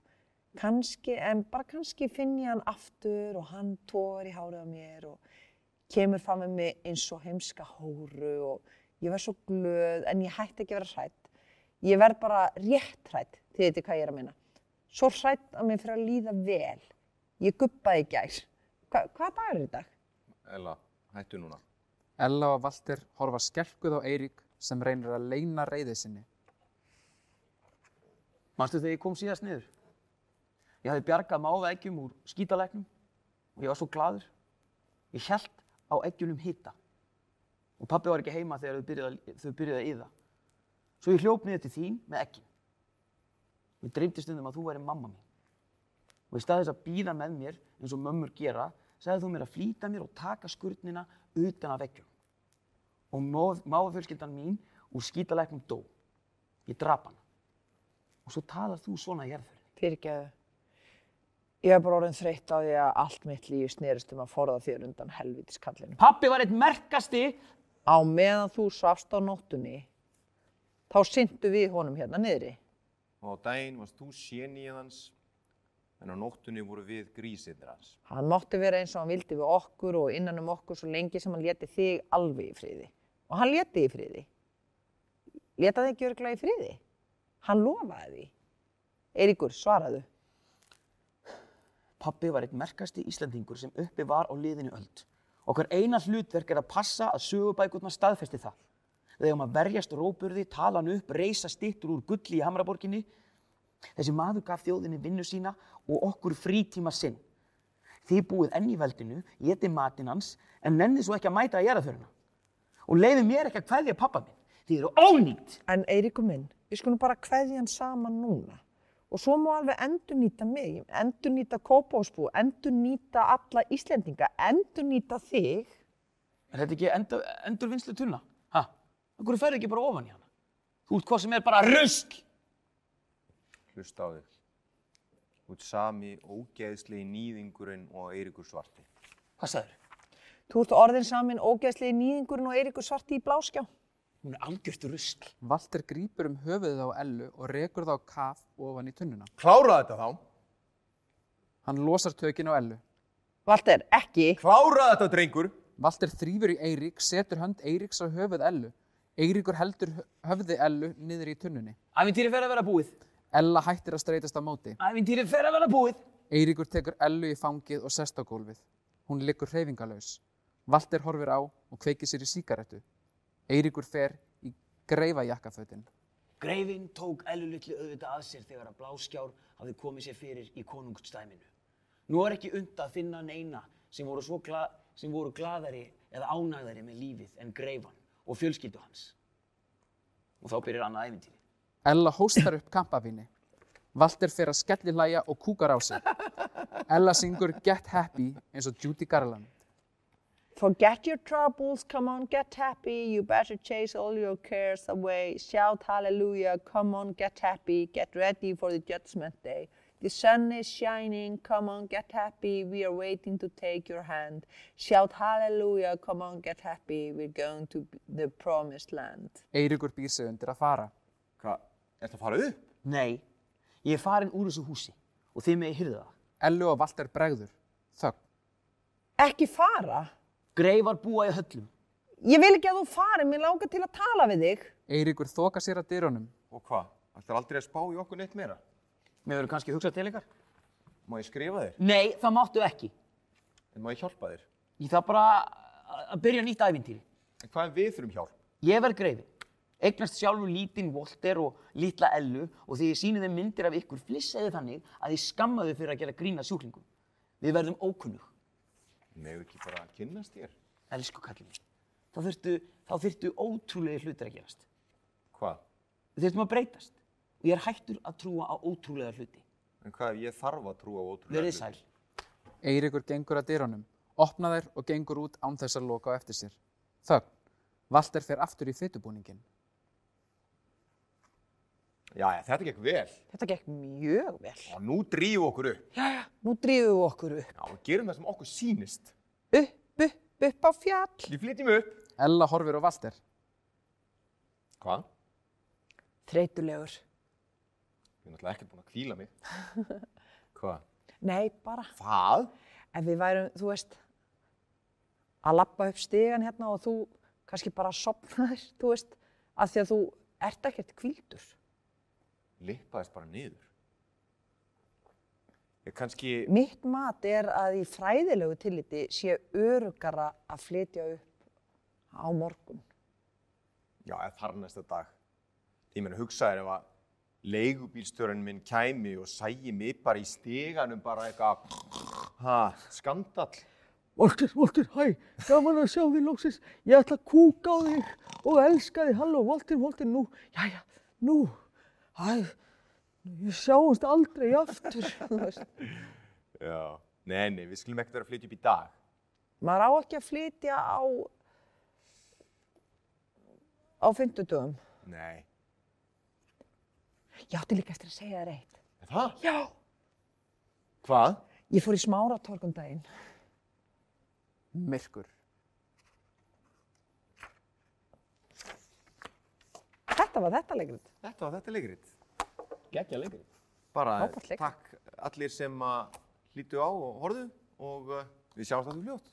kannski, en bara kannski finn ég hann aftur og hann tógar í hárið á mér og kemur fram með mig eins og heimska hóru og ég verð svo glöð en ég hætti ekki að vera hrætt. Ég verð bara rétt hrætt, þið veitir hvað ég er að minna. Svo hrætt að mér fyrir að líða vel. Ég guppaði í gær. Hva, hvað dagur er í dag? Ella, hættu núna. Ella og Valter horfa skelkuð á Eirík sem reynir að leina reyðið sinni. Manstu þegar ég kom síðast niður? Ég hafði bjargað máða eggjum úr skítalæknum og ég var svo gladur. Ég held á eggjunum hita og pabbi var ekki heima þegar þau byrjuði, að- yða. Svo ég hljóp niður til þín með eggin. Mér dreymdi stundum að þú væri mamma mín. Og í stað þess að býða með mér eins og mömmur gera, sagði þú mér að flýta mér og taka skurnina utan af eggjum. Og máfafjölskyldan mín úr skítalæknum dó. Ég drap hana. Og svo talar þú svona í erðfjörði. Fyrirgeðu. Ég hef bara orðin þreytt á því að allt mitt líf snerist um að forða þér undan helvítiskallinu. Pappi var eitt merkasti. Á meðan þú svafst á nóttunni, þá syndu við honum hérna niðri. Og á daginn varst þú sénið hans, en á nóttunni voru við grísirnir hans. Hann mátti vera eins og hann vildi við okkur og innan um okkur svo lengi sem hann leti þig alveg í friði. Og hann leti í friði. Leta þig ekki örgla í friði? Hann lofaði því. Eiríkur, svaraðu. Pappi var eitt merkasti Íslandingur sem uppi var á liðinu öld. Okkar eina hlutverk er að passa að sögubækurnar staðfesti það. Við eigum að verjast róburði, tala hann upp, reysa stittur úr gulli í Hamraborginni. Þessi maður gaf þjóðinni vinnu sína og okkur frítíma sinn. Þið búið enn í veldinu, getið matinn hans, en nennið svo ekki að mæta að gera þöruna. Og leiði mér ekki að kveðja pappa minn. Þið eru ónýtt. En Eiríkur minn, við skulum bara kveðja hann saman núna. Og svo má alveg endurnýta mig, endurnýta Kópásbú, endurnýta alla Íslendinga, endurnýta þig. Er þetta ekki endur, endur vinslu tunna? Akkur ferði ekki bara ofan í hana? Þú ert hvað sem er bara rusl. Hlusta á þig. Þú ert sami ógeðslegi nýðingurinn og Eiríkur Svarti. Hvað sagður? Þú ert orðin samin ógeðslegi nýðingurinn og Eiríkur svarti í bláskjá. Hún er algjört rusl. Valter grípur um höfuðið á Ellu og rekur það á kaf ofan í tunnuna. Klára þetta þá. Hann losar tökin á Ellu. Valter, ekki. Klára þetta, drengur. Valter þrýfur í Eirík, setur hönd Eiríks á höfuð Ellu. Eiríkur heldur hö- höfði Ellu niður í tunnunni. Ævintýri fer að vera búið. Ella hættir að streytast á móti. Ævintýri fer að vera búið. Eiríkur tekur Ellu í fangið og sest á gólfið. Hún liggur hreyfingalös. Valter horfir á og kveikir sér í síkaretu. Eiríkur fer í greifa jakkafötin. Greifinn tók ellulitli auðvitað að sér þegar að Bláskjár hafði komið sér fyrir í konungstæminu. Nú er ekki und að finna neina sem voru, gla, sem voru glaðari eða ánægðari með lífið en Greifan og fjölskyldu hans. Og þá byrjar annað ævintýri. Ella hóstar upp kampavíni. Valter fer að skelli hlæja og kúkar á sig. Ella syngur Get Happy eins og Judy Garland. Forget your troubles, come on, get happy. You better chase all your cares away. Shout hallelujah, come on, get happy. Get ready for the judgment day. The sun is shining, come on, get happy. We are waiting to take your hand. Shout hallelujah, come on, get happy. We're going to the promised land. Eiríkur býr sig undir að fara. Hvað, ertu að fara upp? Nei, ég er farin úr þessu húsi og þið með ég hyrða það. Ellu og Valter bregður. Þögn. Ekki fara. Greifar búa í höllum. Ég vil ekki að þú fari, mér langar til að tala við þig. Eiríkur þoka sér að dyrunum. Og hvað? Ætlar aldrei að spá í okkur neitt meira? Mér verður kannski hugsað til ykkar? Má ég skrifa þér? Nei, það máttu ekki. En má ég hjálpa þér? Ég þarf bara að byrja nýtt ævintýri. En hvað er við þurfum hjálp? Ég verð greifi. Eignast sjálfur lítinn Volter og lítla Ellu og þegar ég síni þeim myndir af ykkur flissaði þannig að ég skammaði fyrir að gera grína sjúklingum. Við verðum ókunnug. Megu ekki bara að kynnast þér? Elsku kallið. Þá þurftu, ótrúlega hlutir að gerast. Hvað? Þurftum að breytast. Og ég er hættur að trúa á ótrúlega hluti. En hvað ef ég þarf að trúa á ótrúlega Verið hluti? sæl. Eiríkur gengur að dyrunum, opna þær og gengur út án þess að loka á eftir sér. Þögn. Valter fer aftur í fytubúningin. Jæja, þetta gekk vel. Þetta gekk mjög vel. Og nú drífum við okkur upp. Jæja, nú drífum við okkur upp. Já, og gerum það sem okkur sýnist. Upp, upp, upp á fjall. Við flytjum upp. Ella horfir á Valter. Hvað? Þreytulegur. Ég er náttúrulega ekkert búinn að kvíla mig. Hvað? Nei, bara. Hvað? Ef við værum, þú veist, að lappa upp stigan hérna og þú kannski bara sopnaðir, þú veist, af því að þú ert ekkert kvíldur. Lippaðist bara niður. Ég kannski, Mitt mat er að í fræðilegu tilliti sé örugara að flytja upp á morgun. já, eða þar næsta dag. Ég meina, hugsaðir ef að leigubílstjórinn minn kæmi og sægi mig bara í steganum bara eitthvað, ha, skandall. Volter, Volter, hæ, gaman að sjá þig lóksins. Ég ætla að kúka á þig og elska þig. Halló, Volter, Volter, nú, jæja, nú, hæ, ég sjáumst aldrei aftur. þú veist. Já. Nei, nei, við skulum ekkert vera að flytja upp í dag. Maður á ekki að flytja á, á fimmtudögum. Nei. Ég átti líka eftir að segja þér eitt. Er það? Já. Hvað? Ég fór í smára torgum daginn. Myrkur. Þetta var þetta leikrið. Þetta var þetta leikrið. Gekkja leikrið. Bara Frábært leikrit. takk allir sem að hlýtu á og horfðu og uh, við sjáumst alltaf fljótt.